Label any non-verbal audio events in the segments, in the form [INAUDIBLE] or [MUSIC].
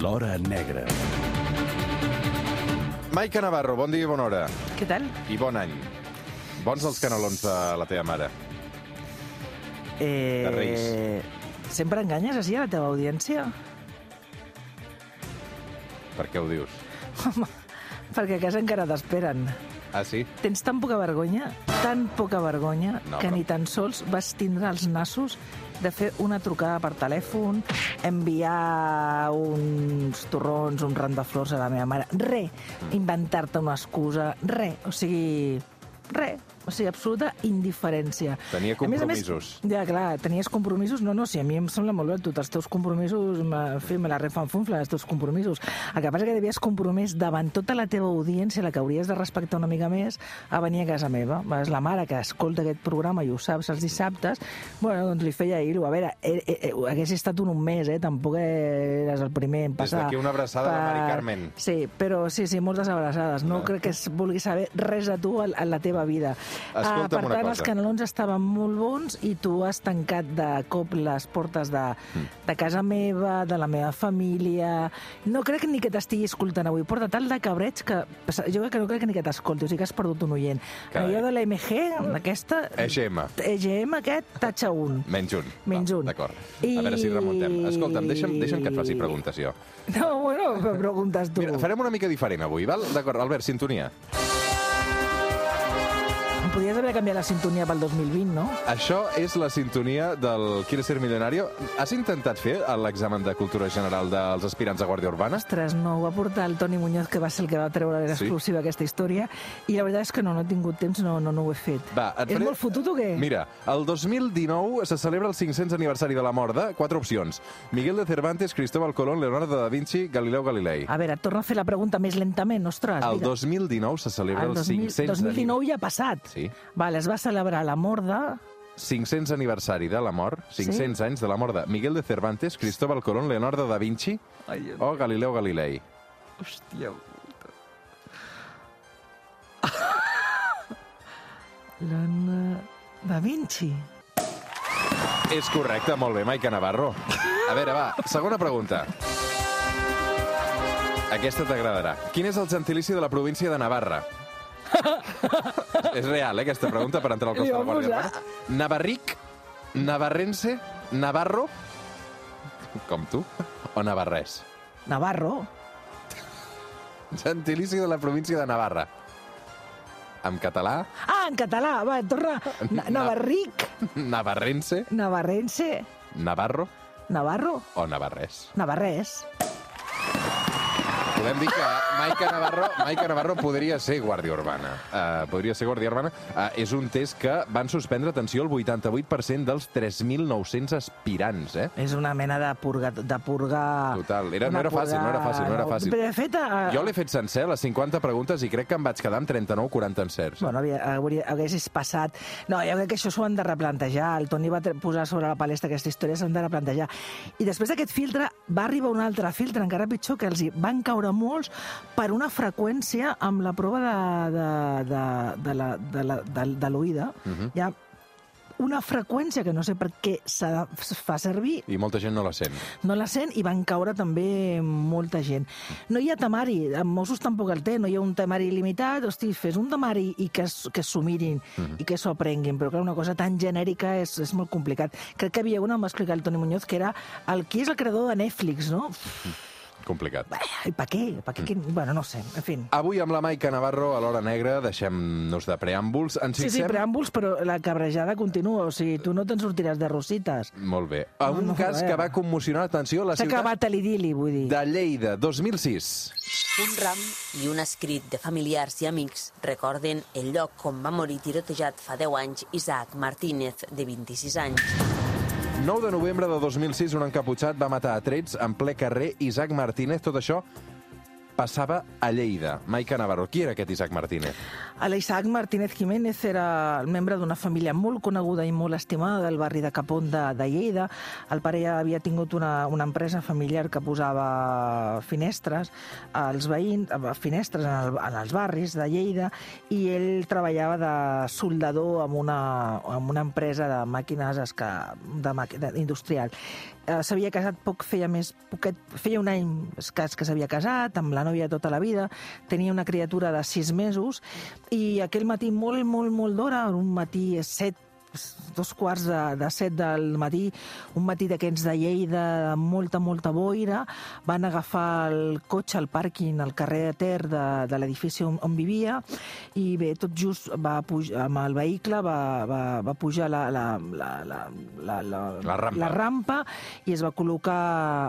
L'Hora Negra. Maica Navarro, bon dia i bona hora. Què tal? I bon any. Bons els canelons de la teva mare. Eh, De Reis. Sempre enganyes així a la teva audiència? Per què ho dius? Home, perquè a casa encara t'esperen. Ah, sí? Tens tan poca vergonya, tan poca vergonya, No, que però- ni tan sols vas tindre els nassos de fer una trucada per telèfon, enviar uns torrons, un ram de flors a la meva mare. Re. Mm. Inventar-te una excusa. Re. O sigui, re. O sigui, absoluta indiferència. Tenia A més a més, compromisos. ja, clar, tenies compromisos. No, no, si a mi em sembla molt bé, tu, els teus compromisos, me, en fi, me la refanfunfla, els teus compromisos. El que passa que devies compromès davant tota la teva audiència, la que hauries de respectar una mica més, a venir a casa meva. És la mare que escolta aquest programa i ho saps els dissabtes, bueno, doncs li feia ir-ho. A veure, eh, eh, eh, hagués estat un, un mes, eh? Tampoc eres el primer en Des passar. d'aquí una abraçada a la Mari Carmen. Sí, però sí, sí, moltes abraçades. No crec que es vulgui saber res de tu en, en la teva vida. Escolta'm Ah, per una tant, cosa. els canelons estaven molt bons i tu has tancat de cop les portes de, Mm. de casa meva, de la meva família... No crec ni que t'estigui escoltant avui. Porta tal de cabreig que jo crec que no crec ni que t'escolti, o sigui que has perdut un oient. Carai. Allò de l'EMG, aquesta... EGM. EGM aquest, tatxa un. Menys un. Menys un. D'acord. I- A veure si remuntem. Escolta'm, deixa'm, deixa'm que et faci preguntes, jo. No, bueno, preguntes tu. Mira, farem una mica diferent avui, val? D'acord, Albert, sintonia. Em podies haver canviat la sintonia pel 2020, no? Això és la sintonia del Quieres ser millonario. Has intentat fer l'examen de cultura general dels aspirants a Guàrdia Urbana? Ostres, no, ho va portar el Toni Muñoz, que va ser el que va treure l'exclusiva aquesta història, i la veritat és que no, no he tingut temps, no, no, no ho he fet. Va, et És faré- molt fotut o què? Mira, el 2019 se celebra el 500 aniversari de la mort de quatre opcions. Miguel de Cervantes, Cristóbal Colón, Leonardo da Vinci, Galileu Galilei. A veure, torna a fer la pregunta més lentament, ostres. El digue- 2019 se celebra el el 2000 500 2019 ja ha passat. Sí. Vale, es va celebrar la mort de... 500 aniversari de la mort, 500 anys de la mort de Miguel de Cervantes, Cristóbal Colón, Leonardo da Vinci Ai, o Galileu Galilei. hòstia puta. [LAUGHS] L'Anna da Vinci. És correcte, molt bé, Maica Navarro. A veure, va, segona pregunta. Aquesta t'agradarà. Quin és el gentilici de la província de Navarra? [LAUGHS] és real, eh, aquesta pregunta, per entrar al cos de la Guàrdia Urbana. Navarric, Navarrense, Navarro, com tu, o Navarrès? Navarro. Gentilici de la província de Navarra. En català, Ah, en català, va, torna. Na Navarric, navarrense, navarrense, Navarro Navarro, o navarrès. navarrès. Podem dir que Maica Navarro, Maica Navarro podria ser Guàrdia Urbana. Uh, podria ser Guàrdia Urbana. Uh, és un test que van suspendre, atenció, el 88% dels 3.900 aspirants, eh? És una mena de purga... De purgar... Total. Era, no era fàcil, no era fàcil, no era fàcil. Però, de fet... Uh, Jo l'he fet sencer, les 50 preguntes, i crec que em vaig quedar amb 39 o 40 encerts. Bueno, havia, hauria, haguessis passat... No, jo crec que això s'ho han de replantejar. El Toni va posar sobre la palestra aquesta història, s'han de replantejar. I després d'aquest filtre va arribar un altre filtre, encara pitjor, que els van caure molts per una freqüència amb la prova de, de, de, de, la, de, la, de, de l'oïda. Uh -huh. Hi ha una freqüència que no sé per què se fa servir, I molta gent no la sent. no la sent i van caure també molta gent. No hi ha temari, en Mossos tampoc el té, no hi ha un temari limitat, hosti, fes un temari i que, que s'ho mirin i que s'ho aprenguin, però clar, una cosa tan genèrica és, és molt complicat. Crec que havia una, em va explicar el Toni Muñoz, que era el qui és el creador de Netflix, no? Complicat. I per què? Per què? Mm. Bueno, no sé, en fi. Avui amb la Maica Navarro a l'Hora Negra deixem-nos de preàmbuls. Ens Sí, sí, fixem... preàmbuls, però la cabrejada continua, o sigui, tu no te'n sortiràs de rosites. Molt bé. A No, un no, cas a que va commocionar, atenció, la S'ha ciutat acabat l'idili, vull dir. de Lleida, 2006. Un ram i un escrit de familiars i amics recorden el lloc on va morir tirotejat fa 10 anys Isaac Martínez, de 26 anys. 9 de novembre de 2006, un encaputxat va matar a trets en ple carrer Isaac Martínez. Tot això passava a Lleida. Maica Navarro, qui era aquest Isaac Martínez? L'Isaac Martínez Jiménez era el membre d'una família molt coneguda i molt estimada del barri de Capón de, de Lleida. El pare ja havia tingut una, una empresa familiar que posava finestres als veïns, eh, finestres en, el, en els barris de Lleida, i ell treballava de soldador en una, en una empresa de màquines esca, de, de, industrial. Eh, s'havia casat poc, feia més poquet, feia un any escàs que s'havia casat, amb la nòvia tota la vida, tenia una criatura de sis mesos, i aquell matí molt, molt, molt d'hora, un matí set, dos quarts de, de set del matí, un matí d'aquests de Lleida, amb molta, molta boira, van agafar el cotxe al pàrquing al carrer de Ter de, de l'edifici on, on vivia i bé, tot just va pujar, amb el vehicle va, va, va pujar la, la, la, la, la, la, La rampa. la rampa i es va col·locar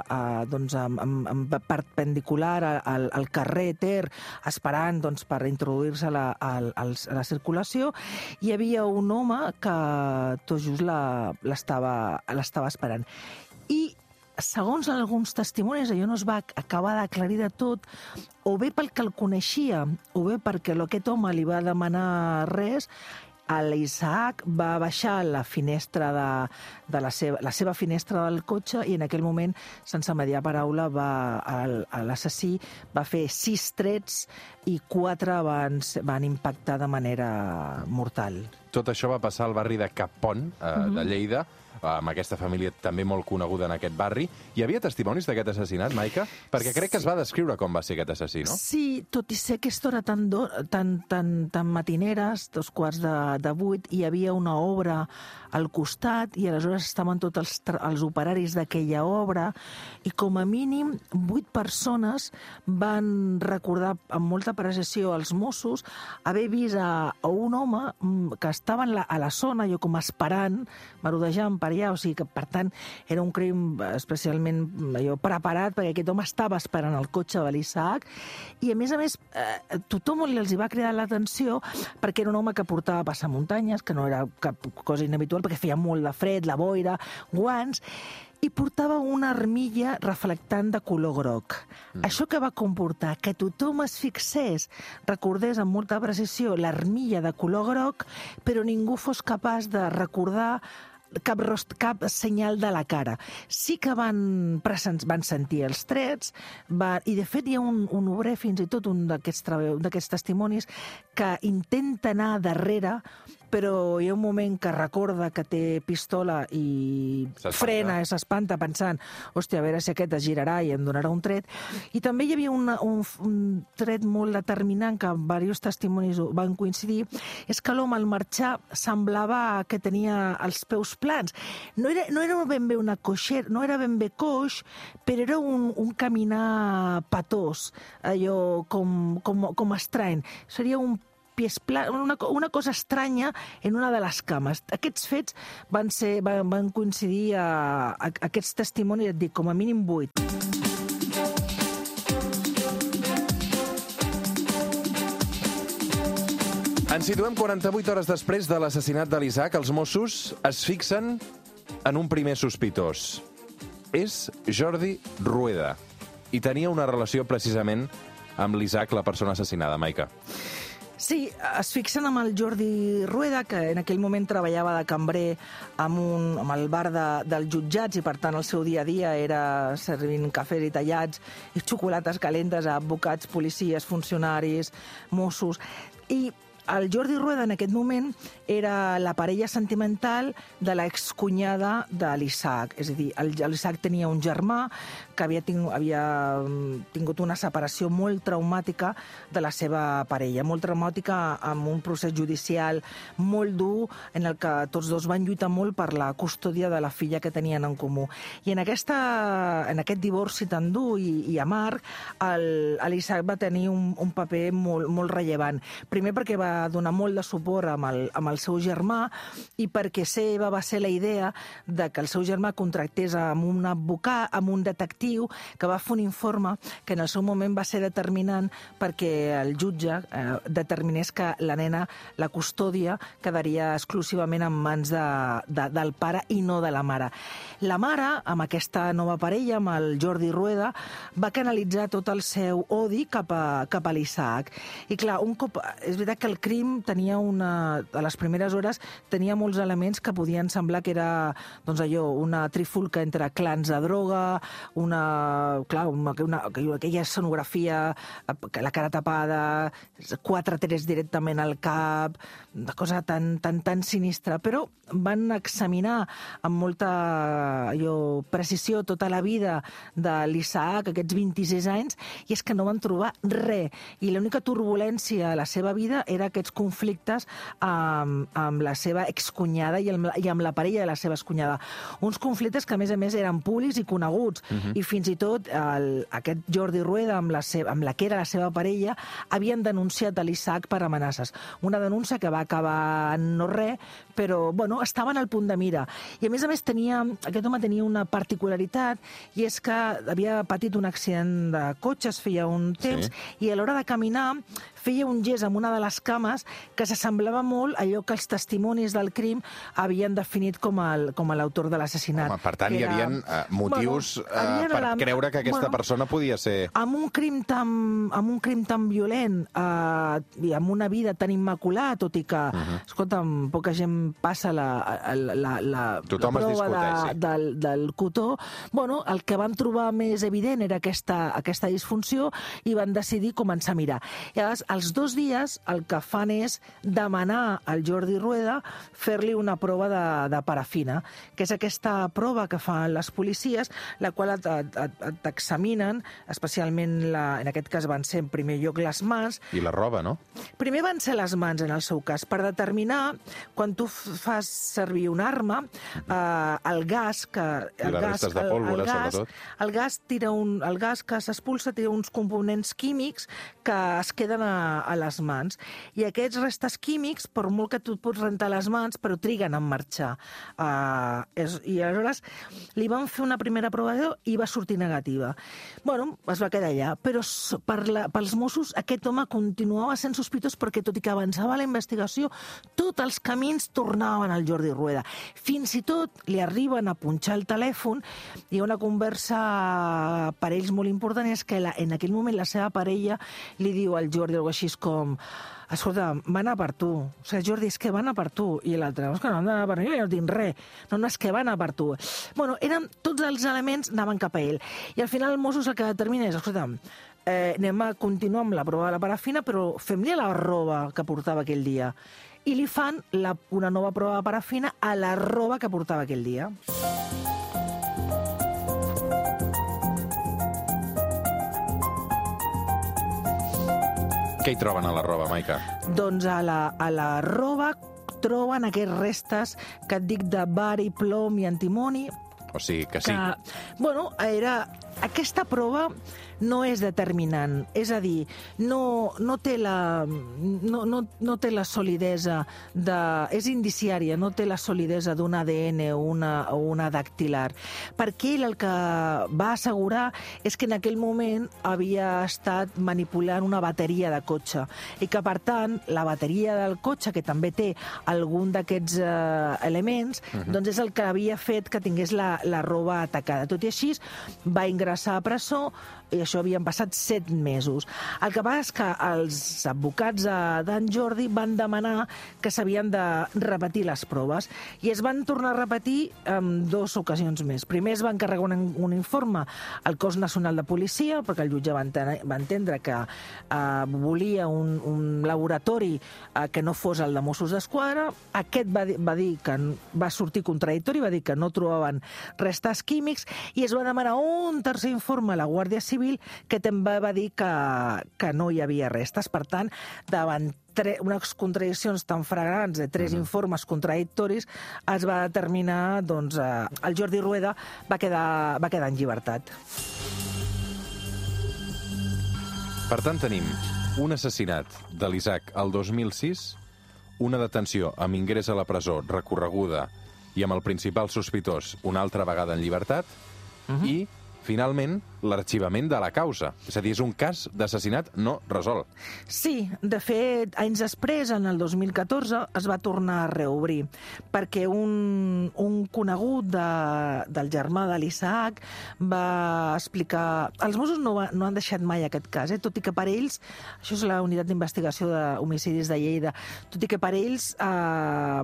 eh, doncs, amb, amb, amb perpendicular al, al carrer Ter, esperant doncs, per introduir-se a, la, als- a la circulació. Hi havia un home que tot just l'estava esperant. I segons alguns testimonis, allò no es va acabar d'aclarir de tot, o bé pel que el coneixia, o bé perquè aquest home li va demanar res, l'Isaac va baixar la finestra de, de la, seva, la seva finestra del cotxe i en aquell moment, sense mediar paraula, va, l'assassí va fer sis trets i quatre van, van impactar de manera mortal. Tot això va passar al barri de Capon, eh, Mhm. de Lleida, amb aquesta família també molt coneguda en aquest barri. Hi havia testimonis d'aquest assassinat, Maica? Perquè crec que es va descriure com va ser aquest assassí, no? Sí, tot i ser aquesta hora tan, do, tan, tan, tan matineres, dos quarts de, de vuit, hi havia una obra al costat i aleshores estaven tots els, els operaris d'aquella obra i com a mínim vuit persones van recordar amb molta precisió als Mossos haver vist a, a un home mm, que estava en la, a la zona, jo com esperant, marodejant per allà, o sigui que per tant era un crim especialment mm, allò, preparat perquè aquest home estava esperant el cotxe de l'Isaac i a més a més eh, tothom li els hi va cridar l'atenció perquè era un home que portava passamuntanyes, que no era cap cosa inhabitual perquè feia molt de fred, la boira, guants i portava una armilla reflectant de color groc. Mm. Això que va comportar que tothom es fixés, recordés amb molta precisió l'armilla de color groc, però ningú fos capaç de recordar cap, rost, cap senyal de la cara. Sí que van, van sentir els trets, va, i de fet hi ha un, un obrer, fins i tot un d'aquests testimonis, que intenta anar darrere però hi ha un moment que recorda que té pistola i frena s'espanta pensant hòstia, a veure si aquest es girarà i em donarà un tret. I també hi havia una, un, un tret molt determinant que diversos testimonis van coincidir, és que l'home al marxar semblava que tenia els peus plans. No era, no era ben bé una coixera, no era ben bé coix, però era un, un caminar patós, allò com, com, com estrany. Seria un pies pla, una, una cosa estranya en una de les cames. Aquests fets van, ser, van, van coincidir a, a, a aquests testimonis, et dic, com a mínim vuit. Ens situem 48 hores després de l'assassinat de l'Isaac. Els Mossos es fixen en un primer sospitós. És Jordi Rueda. I tenia una relació precisament amb l'Isaac, la persona assassinada, Maica. Sí, es fixen amb el Jordi Rueda, que en aquell moment treballava de cambrer amb, un, amb el bar de, dels jutjats i, per tant, el seu dia a dia era servint cafès i tallats i xocolates calentes a advocats, policies, funcionaris, Mossos... I el Jordi Rueda en aquest moment era la parella sentimental de l'excunyada de l'Isaac. És a dir, l'Isaac tenia un germà que havia, tingut, havia mm, tingut una separació molt traumàtica de la seva parella, molt traumàtica amb un procés judicial molt dur en el que tots dos van lluitar molt per la custòdia de la filla que tenien en comú. I en, aquesta, en aquest divorci tan dur i, i amarg, l'Isaac va tenir un, un paper molt, molt rellevant. Primer perquè va donar molt de suport amb el, amb el seu germà i perquè seva va ser la idea de que el seu germà contractés amb un advocat, amb un detectiu, que va fer un informe que en el seu moment va ser determinant perquè el jutge eh, determinés que la nena, la custòdia, quedaria exclusivament en mans de, de, del pare i no de la mare. La mare, amb aquesta nova parella, amb el Jordi Rueda, va canalitzar tot el seu odi cap a, cap a l'Isaac. I clar, un cop... És veritat que el crim tenia una... A les primeres hores tenia molts elements que podien semblar que era, doncs allò, una trifulca entre clans de droga, una... Clar, una, una, aquella escenografia, la cara tapada, quatre trets directament al cap, una cosa tan, tan, tan sinistra. Però van examinar amb molta allò, precisió tota la vida de l'Isaac, aquests 26 anys, i és que no van trobar res. I l'única turbulència a la seva vida era aquests conflictes amb, amb la seva excunyada i amb, i amb la parella de la seva excunyada. Uns conflictes que, a més a més, eren públics i coneguts. Uh -huh. I fins i tot el, aquest Jordi Rueda, amb la, seva, amb la que era la seva parella, havien denunciat a l'Isaac per amenaces. Una denúncia que va acabar en no res, però, bueno, estaven al punt de mira. I, a més a més, tenia, aquest home tenia una particularitat, i és que havia patit un accident de cotxes feia un temps, sí. i a l'hora de caminar feia un gest amb una de les cames que s'assemblava molt a allò que els testimonis del crim havien definit com, el, com l'autor de l'assassinat. Per tant, hi havia uh, motius bueno, uh, per la... creure que aquesta bueno, persona podia ser... Amb un crim tan, amb un crim tan violent uh, i amb una vida tan immaculada, tot i que, uh -huh. escolta'm, poca gent passa la, la, la, la, Tothom la prova de, sí. del, del cotó, bueno, el que van trobar més evident era aquesta, aquesta disfunció i van decidir començar a mirar. I llavors, als dos dies el que fan és demanar al Jordi Rueda fer-li una prova de, de parafina, que és aquesta prova que fan les policies, la qual t'examinen, especialment, la, en aquest cas van ser en primer lloc les mans. I la roba, no? Primer van ser les mans, en el seu cas, per determinar, quan tu fas servir una arma, eh, el gas que... El gas, de pólvora, el, el gas, sobretot. El gas, tira un, el gas que s'expulsa té uns components químics que es queden a, a les mans. I aquests restes químics, per molt que tu pots rentar les mans, però triguen en marxar. Uh, és, I aleshores li van fer una primera prova i va sortir negativa. Bueno, es va quedar allà, però per la, pels Mossos aquest home continuava sent sospitós perquè, tot i que avançava la investigació, tots els camins tornaven al Jordi Rueda. Fins i tot li arriben a punxar el telèfon i una conversa per ells molt important és que la, en aquell moment la seva parella li diu al Jordi així com escolta, va anar per tu. O sigui, Jordi, és que va anar per tu. I l'altre, és que no han d'anar per mi, jo no tinc res. No, no, és que va anar per tu. Bueno, eren, tots els elements anaven cap a ell. I al final Mossos el que determina és, escolta, eh, anem a continuar amb la prova de la parafina, però fem-li la roba que portava aquell dia. I li fan la, una nova prova de parafina a la roba que portava aquell dia. Què hi troben a la roba, Maica? Doncs a la, a la roba troben aquests restes que et dic de bari, plom i antimoni. O sigui, que sí. Que, bueno, era... Aquesta prova no és determinant. És a dir, no, no, té, la, no, no, no té la solidesa de... És indiciària, no té la solidesa d'un ADN o una, o una dactilar. Perquè ell el que va assegurar és que en aquell moment havia estat manipulant una bateria de cotxe i que, per tant, la bateria del cotxe, que també té algun d'aquests eh, elements, uh -huh. doncs és el que havia fet que tingués la, la roba atacada. Tot i així, va ingressar a presó, i això havien passat set mesos. El que passa és que els advocats d'en Jordi van demanar que s'havien de repetir les proves i es van tornar a repetir en dues ocasions més. Primer es va encarregar un, un informe al cos nacional de policia, perquè el jutge va, entendre, va entendre que eh, volia un, un laboratori eh, que no fos el de Mossos d'Esquadra. Aquest va, va dir que va sortir contradictori, va dir que no trobaven restes químics i es va demanar un tercer informe a la Guàrdia Civil Civil, que també va dir que, que no hi havia restes. Per tant, davant tre unes contradiccions tan fragrants de tres uh -huh. informes contradictoris, es va determinar, doncs, eh, el Jordi Rueda va quedar, va quedar en llibertat. Per tant, tenim un assassinat de l'Isaac al 2006, una detenció amb ingrés a la presó recorreguda i amb el principal sospitós una altra vegada en llibertat, uh -huh. i, finalment, l'arxivament de la causa. És a dir, és un cas d'assassinat no resolt. Sí, de fet, anys després, en el 2014, es va tornar a reobrir, perquè un, un conegut de, del germà de l'Isaac va explicar... Els Mossos no, va, no han deixat mai aquest cas, eh? tot i que per ells, això és la unitat d'investigació d'homicidis de Lleida, tot i que per ells eh,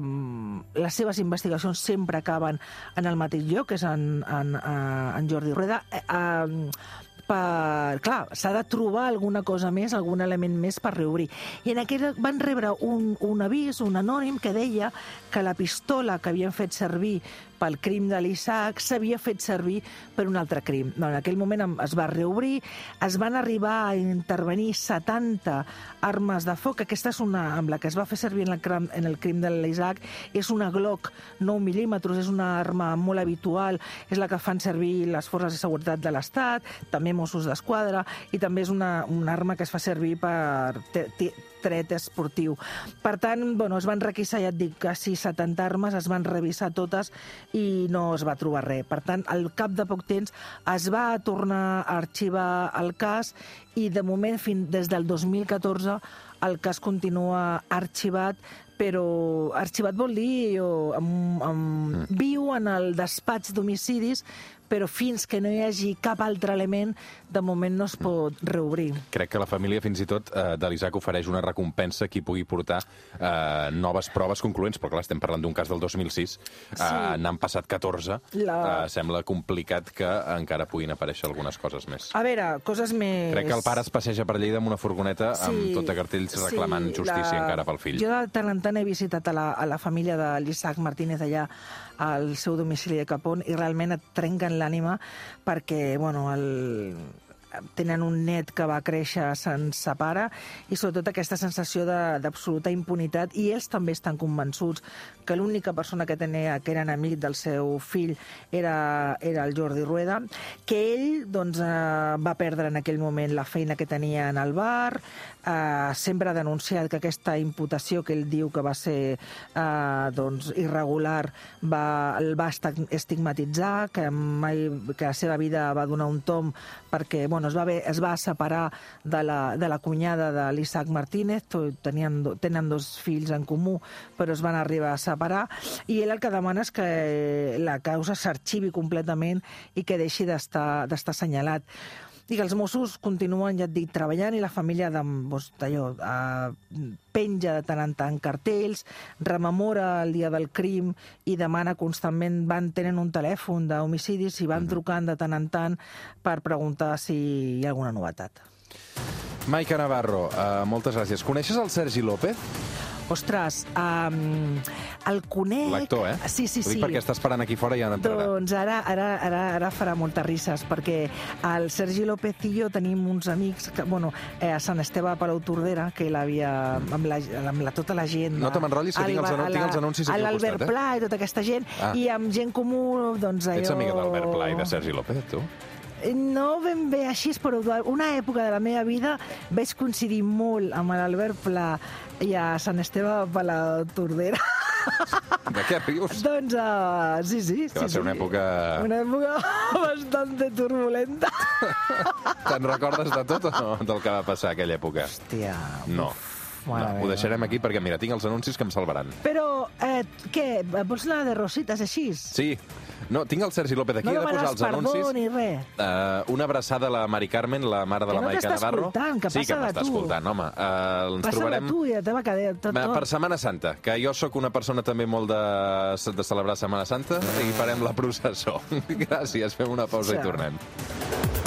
les seves investigacions sempre acaben en el mateix lloc, que és en, en, eh, en Jordi Rueda, eh, per... Clar, s'ha de trobar alguna cosa més, algun element més per reobrir. I en aquell van rebre un, un avís, un anònim, que deia que la pistola que havien fet servir pel crim de l'Isaac s'havia fet servir per un altre crim. No, en aquell moment es va reobrir, es van arribar a intervenir 70 armes de foc. Aquesta és una amb la que es va fer servir en el, crim, en el crim de l'Isaac. És una Glock 9 mil·límetres, és una arma molt habitual, és la que fan servir les forces de seguretat de l'Estat, també Mossos d'Esquadra, i també és una, una arma que es fa servir per tret esportiu. Per tant, bueno, es van requisar, ja et dic, quasi 70 armes, es van revisar totes i no es va trobar res. Per tant, al cap de poc temps es va tornar a arxivar el cas i de moment, fins des del 2014, el cas continua arxivat però arxivat vol dir o, amb, amb, mm. viu en el despatx d'homicidis però fins que no hi hagi cap altre element, de moment no es pot reobrir. Crec que la família, fins i tot, eh, de l'Isaac ofereix una recompensa a qui pugui portar eh, noves proves concloents, perquè clar, estem parlant d'un cas del 2006, eh, sí. n'han passat 14, la... eh, sembla complicat que encara puguin aparèixer algunes coses més. A veure, coses més... Crec que el pare es passeja per Lleida amb una furgoneta sí, amb tot de cartells reclamant sí, justícia la... encara pel fill. Jo de tant en tant he visitat a la, a la família de l'Isaac Martínez allà al seu domicili de Capón i realment et trenquen l'ànima perquè, bueno, el, tenen un net que va créixer sense pare i sobretot aquesta sensació d'absoluta impunitat i ells també estan convençuts que l'única persona que tenia que era enemic del seu fill era, era el Jordi Rueda, que ell doncs, eh, va perdre en aquell moment la feina que tenia en el bar, eh, sempre ha denunciat que aquesta imputació que ell diu que va ser eh, doncs, irregular va, el va estigmatitzar, que, mai, que la seva vida va donar un tom perquè bueno, es, va haver, es va separar de la, de la cunyada de l'Isaac Martínez, tenien, tenen dos fills en comú, però es van arribar a separar, i ell el que demana és que la causa s'arxivi completament i que deixi d'estar assenyalat. Que els Mossos continuen, ja et dic, treballant i la família de, doncs, allò, eh, penja de tant en tant cartells, rememora el dia del crim i demana constantment, van tenen un telèfon d'homicidis i van uh -huh. trucant de tant en tant per preguntar si hi ha alguna novetat. Maica Navarro, uh, moltes gràcies. Coneixes el Sergi López? Ostres, um, el conec... L'actor, eh? Sí, sí, Ho dic sí. perquè està esperant aquí fora i ja n'entrarà. Doncs ara, ara, ara, ara farà moltes risses, perquè el Sergi López i jo tenim uns amics, que, bueno, eh, a Sant Esteve a Palau Tordera, que l'havia, amb, la, amb la, tota la gent... No te m'enrotllis, que tinc els, anun tinc els anuncis aquí al costat, eh? L'Albert Pla i tota aquesta gent, ah. i amb gent comú, doncs allò... Ets amiga d'Albert Pla i de Sergi López, tu? No ben bé així, però una època de la meva vida vaig coincidir molt amb l'Albert Pla i a Sant Esteve per la Tordera. De què rius? doncs, uh, sí, sí. Que va sí, ser una sí. època... Una època [LAUGHS] bastante turbulenta. Te'n recordes de tot o no, del que va passar aquella època? Hòstia. No. No, ho deixarem aquí perquè, mira, tinc els anuncis que em salvaran. Però, eh, què, vols anar de rosites així? Sí. No, tinc el Sergi López aquí, no he de posar els perdó anuncis. ni res. Uh, una abraçada a la Mari Carmen, la mare de Que la no Maica Navarro. escoltant, que sí, que m'està escoltant, home. Uh, ens Passa trobarem... de tu i la teva cadena, tot, tot. Per Setmana Santa, que jo sóc una persona també molt de, de celebrar Setmana Santa i farem la processó. [LAUGHS] Gràcies, fem una pausa Ciao. i tornem.